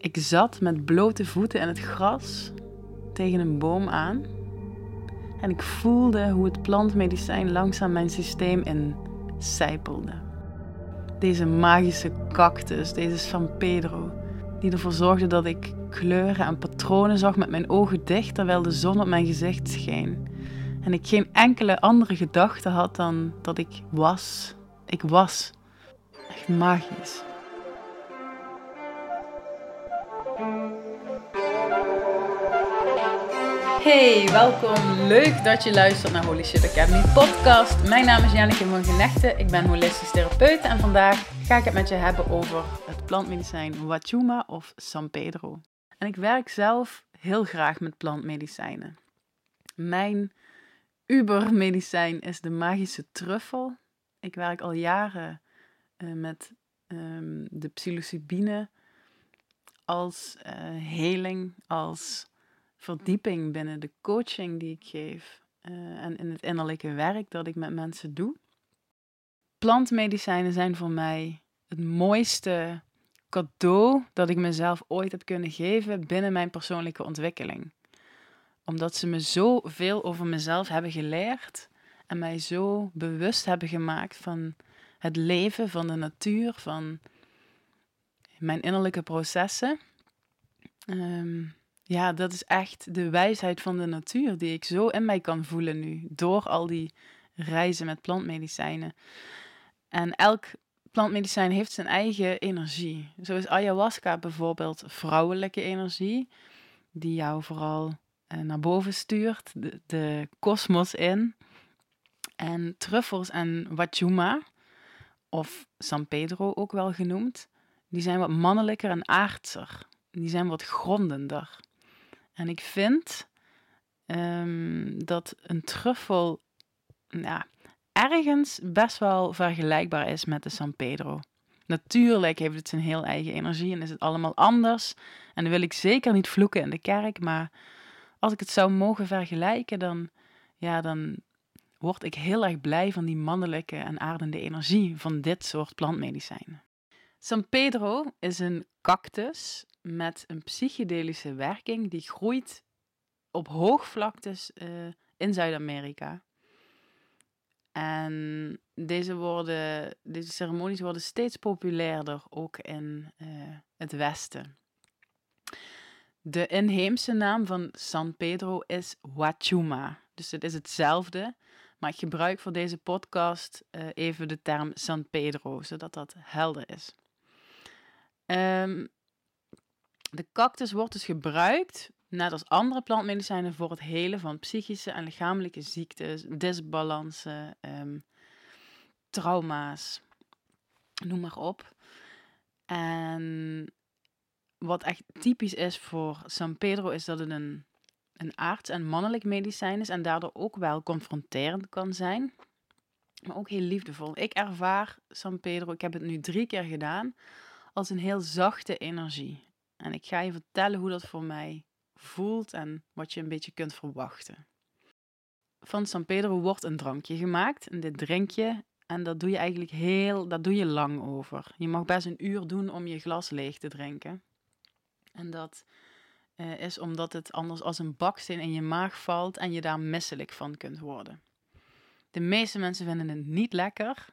Ik zat met blote voeten in het gras tegen een boom aan. En ik voelde hoe het plantmedicijn langzaam mijn systeem incijpelde. Deze magische cactus, deze San Pedro, die ervoor zorgde dat ik kleuren en patronen zag met mijn ogen dicht terwijl de zon op mijn gezicht scheen. En ik geen enkele andere gedachte had dan dat ik was. Ik was. Echt magisch. Hey, welkom. Leuk dat je luistert naar Holy Shit Academy podcast. Mijn naam is Janneke van Genechten. Ik ben holistisch therapeut en vandaag ga ik het met je hebben over het plantmedicijn Wachuma of San Pedro. En ik werk zelf heel graag met plantmedicijnen. Mijn ubermedicijn is de magische truffel. Ik werk al jaren uh, met um, de psilocybine als uh, heling, als verdieping binnen de coaching die ik geef uh, en in het innerlijke werk dat ik met mensen doe. Plantmedicijnen zijn voor mij het mooiste cadeau dat ik mezelf ooit heb kunnen geven binnen mijn persoonlijke ontwikkeling. Omdat ze me zoveel over mezelf hebben geleerd en mij zo bewust hebben gemaakt van het leven, van de natuur, van mijn innerlijke processen. Um, ja, dat is echt de wijsheid van de natuur die ik zo in mij kan voelen nu. Door al die reizen met plantmedicijnen. En elk plantmedicijn heeft zijn eigen energie. Zo is ayahuasca bijvoorbeeld vrouwelijke energie. Die jou vooral eh, naar boven stuurt, de kosmos in. En truffels en wachuma, of San Pedro ook wel genoemd, die zijn wat mannelijker en aardser. Die zijn wat grondender. En ik vind um, dat een truffel ja, ergens best wel vergelijkbaar is met de San Pedro. Natuurlijk heeft het zijn heel eigen energie en is het allemaal anders. En dan wil ik zeker niet vloeken in de kerk, maar als ik het zou mogen vergelijken, dan, ja, dan word ik heel erg blij van die mannelijke en aardende energie van dit soort plantmedicijnen. San Pedro is een cactus met een psychedelische werking die groeit op hoogvlaktes uh, in Zuid-Amerika. En deze, worden, deze ceremonies worden steeds populairder, ook in uh, het Westen. De inheemse naam van San Pedro is Huachuma. Dus het is hetzelfde. Maar ik gebruik voor deze podcast uh, even de term San Pedro, zodat dat helder is. Um, de cactus wordt dus gebruikt, net als andere plantmedicijnen, voor het helen van psychische en lichamelijke ziektes, disbalansen, um, trauma's, noem maar op. En wat echt typisch is voor San Pedro is dat het een, een aards- en mannelijk medicijn is en daardoor ook wel confronterend kan zijn, maar ook heel liefdevol. Ik ervaar San Pedro, ik heb het nu drie keer gedaan, als een heel zachte energie. En ik ga je vertellen hoe dat voor mij voelt en wat je een beetje kunt verwachten. Van San Pedro wordt een drankje gemaakt. En dit drink je, en dat doe je eigenlijk heel, dat doe je lang over. Je mag best een uur doen om je glas leeg te drinken. En dat uh, is omdat het anders als een baksteen in je maag valt en je daar misselijk van kunt worden. De meeste mensen vinden het niet lekker.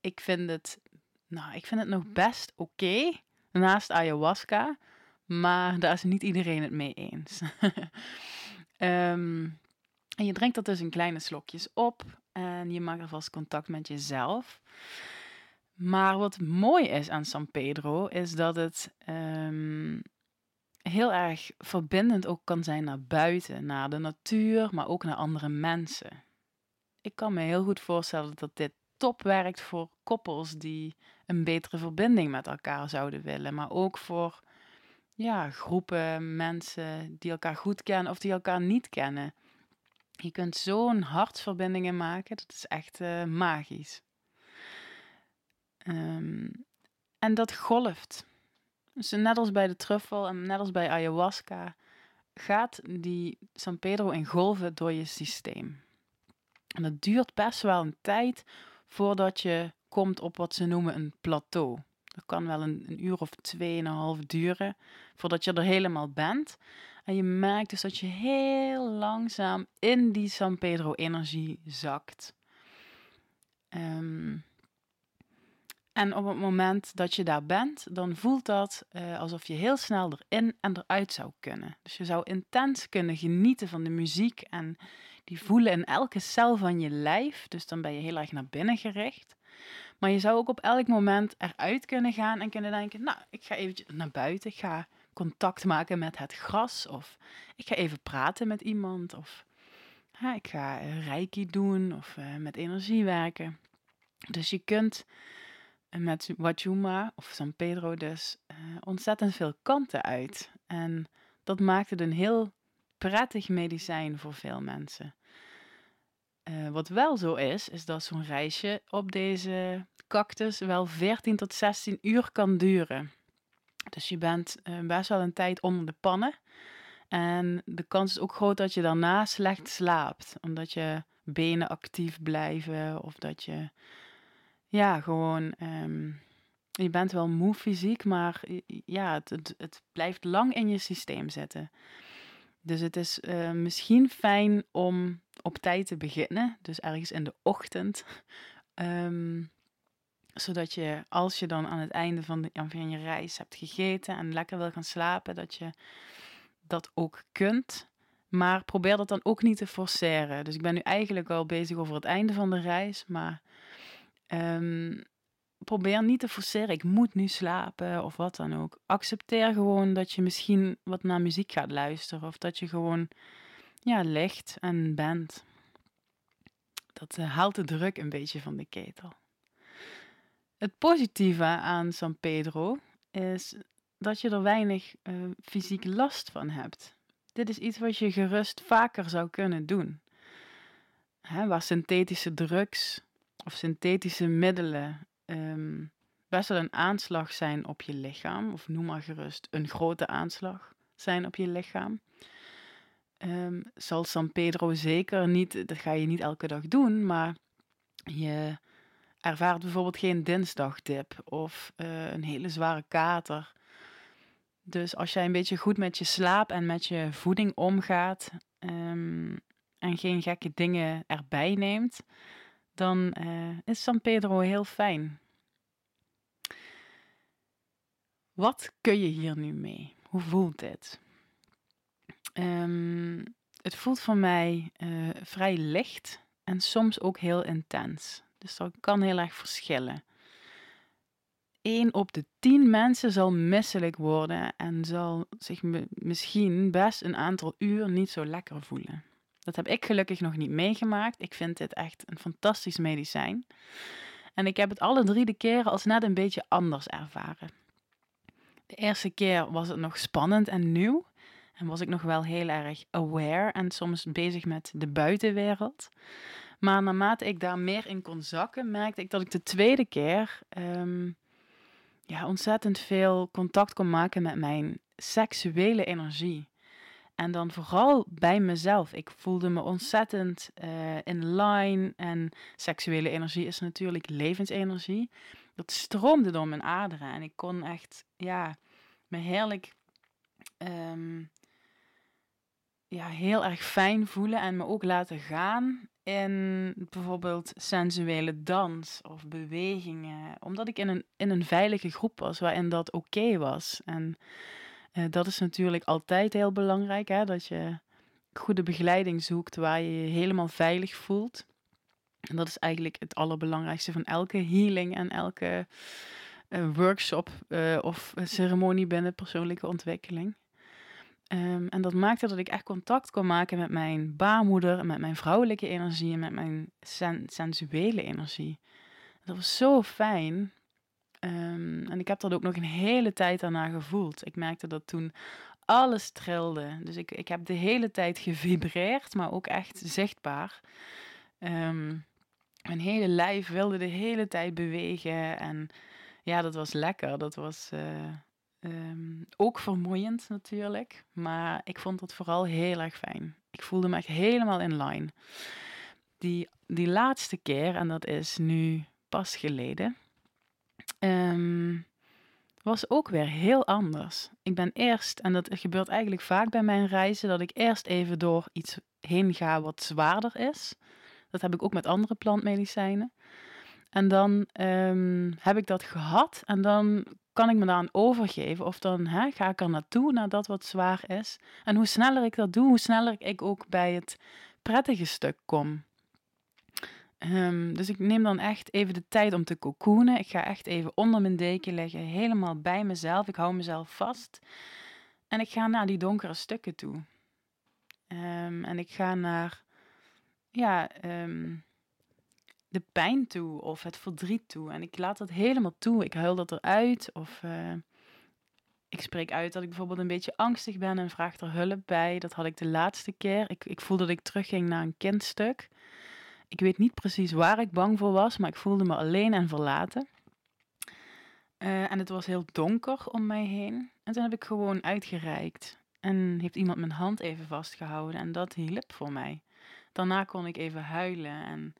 Ik vind het, nou, ik vind het nog best oké. naast ayahuasca. Maar daar is niet iedereen het mee eens. um, en je drinkt dat dus in kleine slokjes op en je maakt alvast contact met jezelf. Maar wat mooi is aan San Pedro is dat het um, heel erg verbindend ook kan zijn naar buiten, naar de natuur, maar ook naar andere mensen. Ik kan me heel goed voorstellen dat dit top werkt voor koppels die een betere verbinding met elkaar zouden willen, maar ook voor ja, groepen mensen die elkaar goed kennen of die elkaar niet kennen. Je kunt zo'n hartsverbindingen maken, dat is echt uh, magisch. Um, en dat golft. Dus net als bij de truffel en net als bij ayahuasca gaat die San Pedro in golven door je systeem. En dat duurt best wel een tijd voordat je komt op wat ze noemen een plateau. Dat kan wel een, een uur of tweeënhalf duren voordat je er helemaal bent. En je merkt dus dat je heel langzaam in die San Pedro-energie zakt. Um, en op het moment dat je daar bent, dan voelt dat uh, alsof je heel snel erin en eruit zou kunnen. Dus je zou intens kunnen genieten van de muziek en die voelen in elke cel van je lijf. Dus dan ben je heel erg naar binnen gericht. Maar je zou ook op elk moment eruit kunnen gaan en kunnen denken: Nou, ik ga eventjes naar buiten. Ik ga contact maken met het gras. Of ik ga even praten met iemand. Of ik ga reiki doen of uh, met energie werken. Dus je kunt met Wajuma of San Pedro dus uh, ontzettend veel kanten uit. En dat maakt het een heel prettig medicijn voor veel mensen. Uh, wat wel zo is, is dat zo'n reisje op deze cactus wel 14 tot 16 uur kan duren. Dus je bent uh, best wel een tijd onder de pannen. En de kans is ook groot dat je daarna slecht slaapt, omdat je benen actief blijven of dat je ja, gewoon. Ehm, je bent wel moe fysiek, maar ja, het, het, het, blijft lang in je systeem zitten. Dus het is uh, misschien fijn om op tijd te beginnen, dus ergens in de ochtend. Um, zodat je, als je dan aan het einde van, de, van je reis hebt gegeten en lekker wil gaan slapen, dat je dat ook kunt. Maar probeer dat dan ook niet te forceren. Dus ik ben nu eigenlijk al bezig over het einde van de reis, maar Um, probeer niet te forceren, ik moet nu slapen of wat dan ook. Accepteer gewoon dat je misschien wat naar muziek gaat luisteren of dat je gewoon ja, ligt en bent. Dat uh, haalt de druk een beetje van de ketel. Het positieve aan San Pedro is dat je er weinig uh, fysiek last van hebt. Dit is iets wat je gerust vaker zou kunnen doen. Hè, waar synthetische drugs of synthetische middelen um, best wel een aanslag zijn op je lichaam, of noem maar gerust een grote aanslag zijn op je lichaam. Um, zal San Pedro zeker niet, dat ga je niet elke dag doen, maar je ervaart bijvoorbeeld geen dinsdagdip of uh, een hele zware kater. Dus als jij een beetje goed met je slaap en met je voeding omgaat um, en geen gekke dingen erbij neemt, dan uh, is San Pedro heel fijn. Wat kun je hier nu mee? Hoe voelt dit? Um, het voelt voor mij uh, vrij licht en soms ook heel intens. Dus dat kan heel erg verschillen. 1 op de 10 mensen zal misselijk worden en zal zich misschien best een aantal uur niet zo lekker voelen. Dat heb ik gelukkig nog niet meegemaakt. Ik vind dit echt een fantastisch medicijn. En ik heb het alle drie de keren als net een beetje anders ervaren. De eerste keer was het nog spannend en nieuw. En was ik nog wel heel erg aware en soms bezig met de buitenwereld. Maar naarmate ik daar meer in kon zakken, merkte ik dat ik de tweede keer um, ja, ontzettend veel contact kon maken met mijn seksuele energie. En dan vooral bij mezelf. Ik voelde me ontzettend uh, in line. En seksuele energie is natuurlijk levensenergie. Dat stroomde door mijn aderen. En ik kon echt, ja, me heerlijk, um, ja, heel erg fijn voelen. En me ook laten gaan in bijvoorbeeld sensuele dans of bewegingen. Omdat ik in een, in een veilige groep was waarin dat oké was. En uh, dat is natuurlijk altijd heel belangrijk, hè, dat je goede begeleiding zoekt waar je je helemaal veilig voelt. En dat is eigenlijk het allerbelangrijkste van elke healing en elke uh, workshop uh, of ceremonie binnen persoonlijke ontwikkeling. Um, en dat maakte dat ik echt contact kon maken met mijn baarmoeder, met mijn vrouwelijke energie en met mijn sen sensuele energie. Dat was zo fijn. Um, en ik heb dat ook nog een hele tijd daarna gevoeld. Ik merkte dat toen alles trilde. Dus ik, ik heb de hele tijd gevibreerd, maar ook echt zichtbaar. Um, mijn hele lijf wilde de hele tijd bewegen. En ja, dat was lekker. Dat was uh, um, ook vermoeiend natuurlijk. Maar ik vond het vooral heel erg fijn. Ik voelde me echt helemaal in line. Die, die laatste keer, en dat is nu pas geleden, Um, was ook weer heel anders. Ik ben eerst, en dat gebeurt eigenlijk vaak bij mijn reizen, dat ik eerst even door iets heen ga wat zwaarder is. Dat heb ik ook met andere plantmedicijnen. En dan ehm, heb ik dat gehad en dan kan ik me daaraan overgeven. Of dan ga ik er naartoe, naar dat wat zwaar is. En hoe sneller ik dat doe, hoe sneller ik ook bij het prettige stuk kom. Ehm, dus ik neem dan echt even de tijd om te cocoonen. Ik ga echt even onder mijn deken liggen, helemaal bij mezelf. Ik hou mezelf vast. En ik ga naar die donkere stukken toe. Ehm, en ik ga naar ja, ehm, de pijn toe of het verdriet toe. En ik laat dat helemaal toe. Ik huil dat eruit. Of uh, ik spreek uit dat ik bijvoorbeeld een beetje angstig ben en vraag er hulp bij. Dat had ik de laatste keer. Ik, ik voelde dat ik terugging naar een kindstuk. Ik weet niet precies waar ik bang voor was, maar ik voelde me alleen en verlaten. Uh, en het was heel donker om mij heen. En toen heb ik gewoon uitgereikt. En heeft iemand mijn hand even vastgehouden. En dat hielp voor mij. Daarna kon ik even huilen. En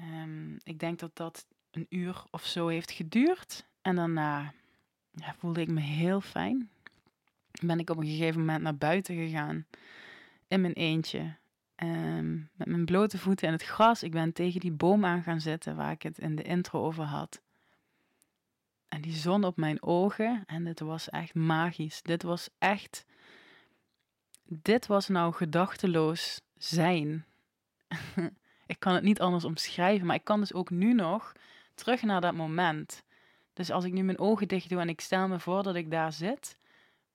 um, ik denk dat dat een uur of zo heeft geduurd. En daarna ja, voelde ik me heel fijn. Ben ik op een gegeven moment naar buiten gegaan. In mijn eentje. Um, met mijn blote voeten in het gras. Ik ben tegen die boom aan gaan zitten waar ik het in de intro over had. En die zon op mijn ogen. En dit was echt magisch. Dit was echt. Dit was nou gedachteloos zijn. ik kan het niet anders omschrijven, maar ik kan dus ook nu nog terug naar dat moment. Dus als ik nu mijn ogen dicht doe en ik stel me voor dat ik daar zit,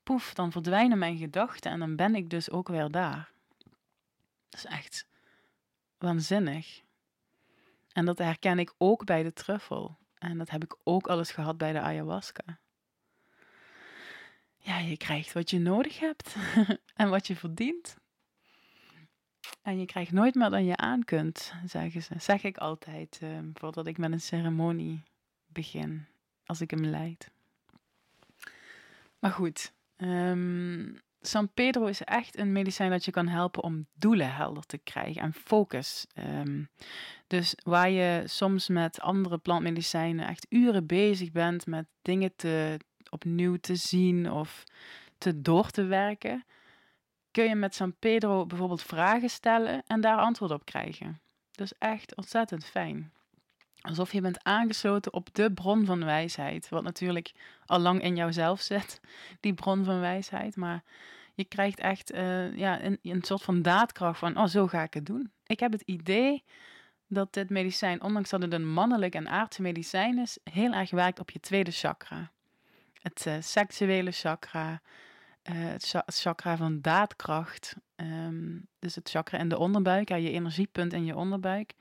poef, dan verdwijnen mijn gedachten en dan ben ik dus ook weer daar. Dat is echt waanzinnig. En dat herken ik ook bij de truffel. En dat heb ik ook alles gehad bij de ayahuasca. Ja, je krijgt wat je nodig hebt en wat je verdient. En je krijgt nooit meer dan je aan kunt, zeggen ze. Zeg ik altijd uh, voordat ik met een ceremonie begin, als ik hem leid. Maar goed, um, San Pedro is echt een medicijn dat je kan helpen om doelen helder te krijgen en focus. Um, dus waar je soms met andere plantmedicijnen echt uren bezig bent met dingen te, opnieuw te zien of te door te werken, kun je met San Pedro bijvoorbeeld vragen stellen en daar antwoord op krijgen. Is echt ontzettend fijn. Alsof je bent aangesloten op de bron van wijsheid. Wat natuurlijk al lang in jouzelf zit, die bron van wijsheid. Maar je krijgt echt uh, ja, een, een soort van daadkracht van, oh, zo ga ik het doen. Ik heb het idee dat dit medicijn, ondanks dat het een mannelijk en aardse medicijn is, heel erg werkt op je tweede chakra. Het uh, seksuele chakra, het, chakra van daadkracht. Um, dus het chakra in de onderbuik, ja, je energiepunt in je onderbuik.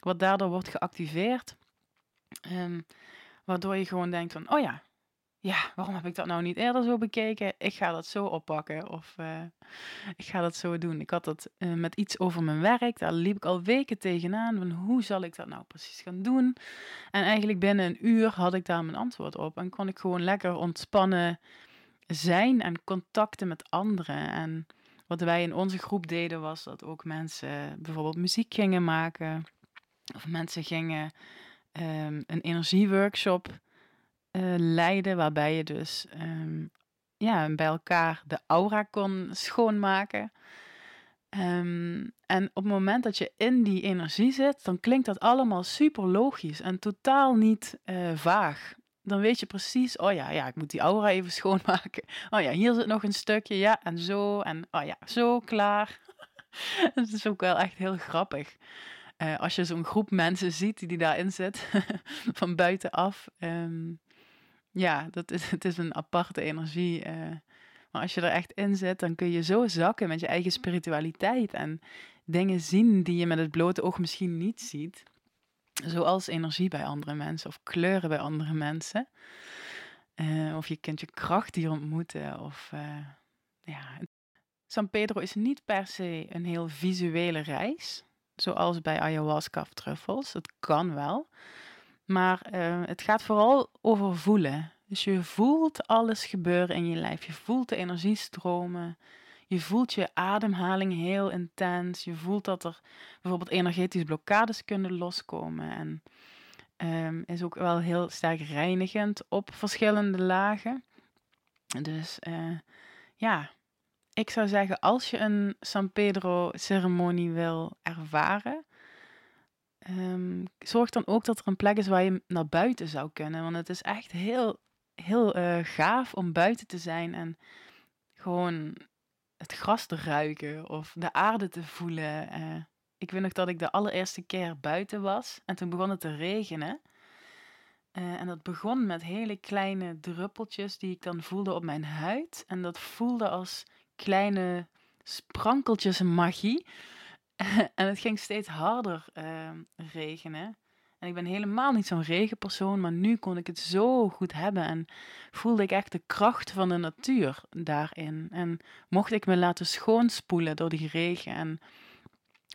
Wat daardoor wordt geactiveerd. Um, waardoor je gewoon denkt van, oh ja, ja, waarom heb ik dat nou niet eerder zo bekeken? Ik ga dat zo oppakken of uh, ik ga dat zo doen. Ik had dat uh, met iets over mijn werk, daar liep ik al weken tegenaan. Van hoe zal ik dat nou precies gaan doen? En eigenlijk binnen een uur had ik daar mijn antwoord op en kon ik gewoon lekker ontspannen zijn en contacten met anderen. En wat wij in onze groep deden was dat ook mensen bijvoorbeeld muziek gingen maken of mensen gingen um, een energieworkshop uh, leiden, waarbij je dus um, ja, bij elkaar de aura kon schoonmaken. Um, en op het moment dat je in die energie zit, dan klinkt dat allemaal super logisch en totaal niet uh, vaag. Dan weet je precies, oh ja, ja, ik moet die aura even schoonmaken. Oh ja, hier zit nog een stukje, ja, en zo, en oh ja, zo, klaar. dat is ook wel echt heel grappig. Uh, als je zo'n groep mensen ziet die daarin zit, van buitenaf. Um, ja, dat is, het is een aparte energie. Uh, maar als je er echt in zit, dan kun je zo zakken met je eigen spiritualiteit en dingen zien die je met het blote oog misschien niet ziet. Zoals energie bij andere mensen of kleuren bij andere mensen. Uh, of je kunt je kracht hier ontmoeten. Of, uh, ja. San Pedro is niet per se een heel visuele reis, zoals bij ayahuasca of truffels. Het kan wel. Maar uh, het gaat vooral over voelen. Dus je voelt alles gebeuren in je lijf. Je voelt de energiestromen. Je voelt je ademhaling heel intens. Je voelt dat er bijvoorbeeld energetische blokkades kunnen loskomen. En ehm, is ook wel heel sterk reinigend op verschillende lagen. Dus uh, ja, ik zou zeggen, als je een San Pedro ceremonie wil ervaren, um, zorg dan ook dat er een plek is waar je naar buiten zou kunnen. Want het is echt heel, heel uh, gaaf om buiten te zijn en gewoon het gras te ruiken of de aarde te voelen. Uh, ik weet nog dat ik de allereerste keer buiten was en toen begon het te regenen. Uh, en dat begon met hele kleine druppeltjes die ik dan voelde op mijn huid. En dat voelde als kleine sprankeltjes magie. en het ging steeds harder uh, regenen. Ik ben helemaal niet zo'n regenpersoon, maar nu kon ik het zo goed hebben en voelde ik echt de kracht van de natuur daarin. En mocht ik me laten schoonspoelen door die regen en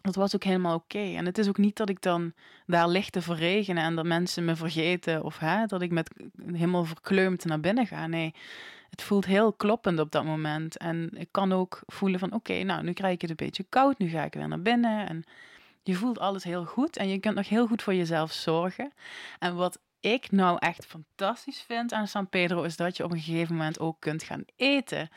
dat was ook helemaal oké. En het is ook niet dat ik dan daar ligt te verregenen en dat mensen me vergeten of hè, dat ik met helemaal verkleumd naar binnen ga. Nee, het voelt heel kloppend op dat moment. En ik kan ook voelen van oké, nou nu krijg ik het een beetje koud, nu ga ik weer naar binnen. En je voelt alles heel goed en je kunt nog heel goed voor jezelf zorgen. En wat ik nou echt fantastisch vind aan San Pedro is dat je op een gegeven moment ook kunt gaan eten.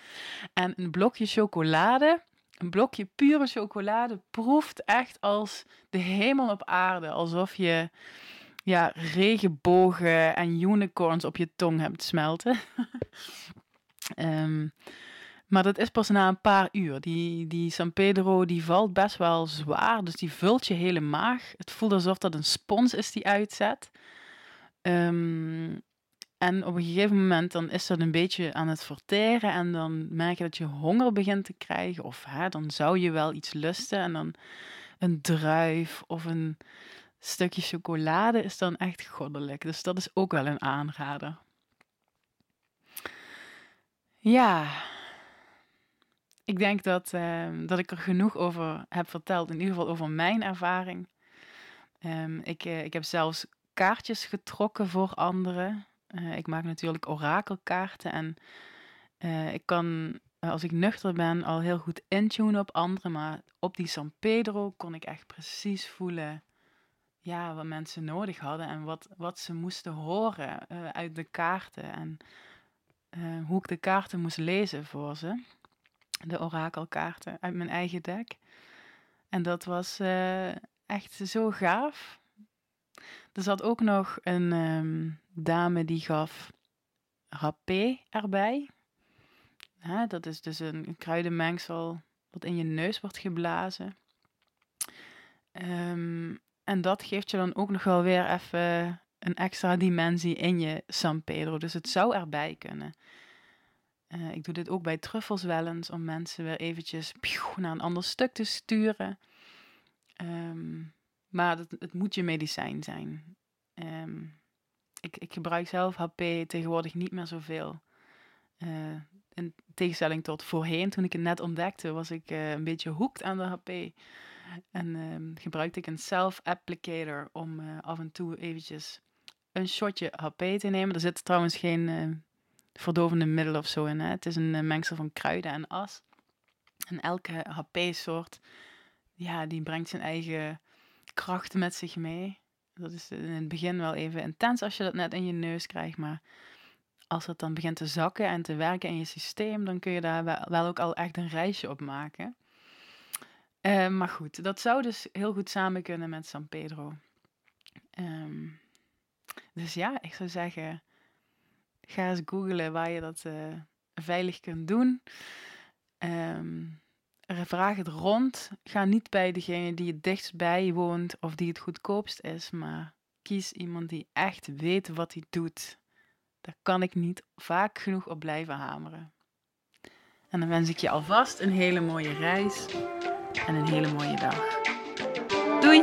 En een blokje chocolade een blokje pure chocolade proeft echt als de hemel op aarde. Alsof je ja, regenbogen en unicorns op je tong hebt smelten. um, maar dat is pas na een paar uur. Die, die San Pedro die valt best wel zwaar, dus die vult je hele maag. Het voelt alsof dat een spons is die uitzet. Um, en op een gegeven moment dan is dat een beetje aan het verteren en dan merk je dat je honger begint te krijgen. Of hè, dan zou je wel iets lusten en dan een druif of een stukje chocolade is dan echt goddelijk. Dus dat is ook wel een aanrader. Ja, ik denk dat, uh, dat ik er genoeg over heb verteld, in ieder geval over mijn ervaring. Um, ik, uh, ik heb zelfs kaartjes getrokken voor anderen. Uh, ik maak natuurlijk orakelkaarten en uh, ik kan, als ik nuchter ben, al heel goed intunen op anderen. Maar op die San Pedro kon ik echt precies voelen ja, wat mensen nodig hadden en wat, wat ze moesten horen uit de kaarten. En hoe ik de kaarten moest lezen voor ze. De orakelkaarten uit mijn eigen deck. En dat was echt zo gaaf. Er zat ook nog een um, dame die gaf rapé erbij. Dat is dus een, kruidenmengsel wat in je neus wordt geblazen. Um, en dat geeft je dan ook nog wel weer even een extra dimensie in je San Pedro. Dus het zou erbij kunnen. Uh, ik doe dit ook bij truffels wel eens om mensen weer eventjes naar een ander stuk te sturen. Um, maar het, het moet je medicijn zijn. Um, ik, ik gebruik zelf HP tegenwoordig niet meer zoveel. Uh, in tegenstelling tot voorheen, toen ik het net ontdekte, was ik uh, een beetje hoekt aan de HP. En um, gebruikte ik een self-applicator om af en toe eventjes een shotje HP te nemen. Er zit trouwens geen verdovende middel of zo in. Hè? Het is een mengsel van kruiden en as. En elke HP-soort, ja, die brengt zijn eigen krachten met zich mee. Dat is in het begin wel even intens als je dat net in je neus krijgt, maar als het dan begint te zakken en te werken in je systeem, dan kun je daar wel ook al echt een reisje op maken. Uh, maar goed, dat zou dus heel goed samen kunnen met San Pedro. Um, dus ja, ik zou zeggen, ga eens googlen waar je dat uh, veilig kunt doen. Um, vraag het rond. Ga niet bij degene die het dichtst bij woont of die het goedkoopst is, maar kies iemand die echt weet wat hij doet. Daar kan ik niet vaak genoeg op blijven hameren. En dan wens ik je alvast een hele mooie reis en een hele mooie dag. Doei!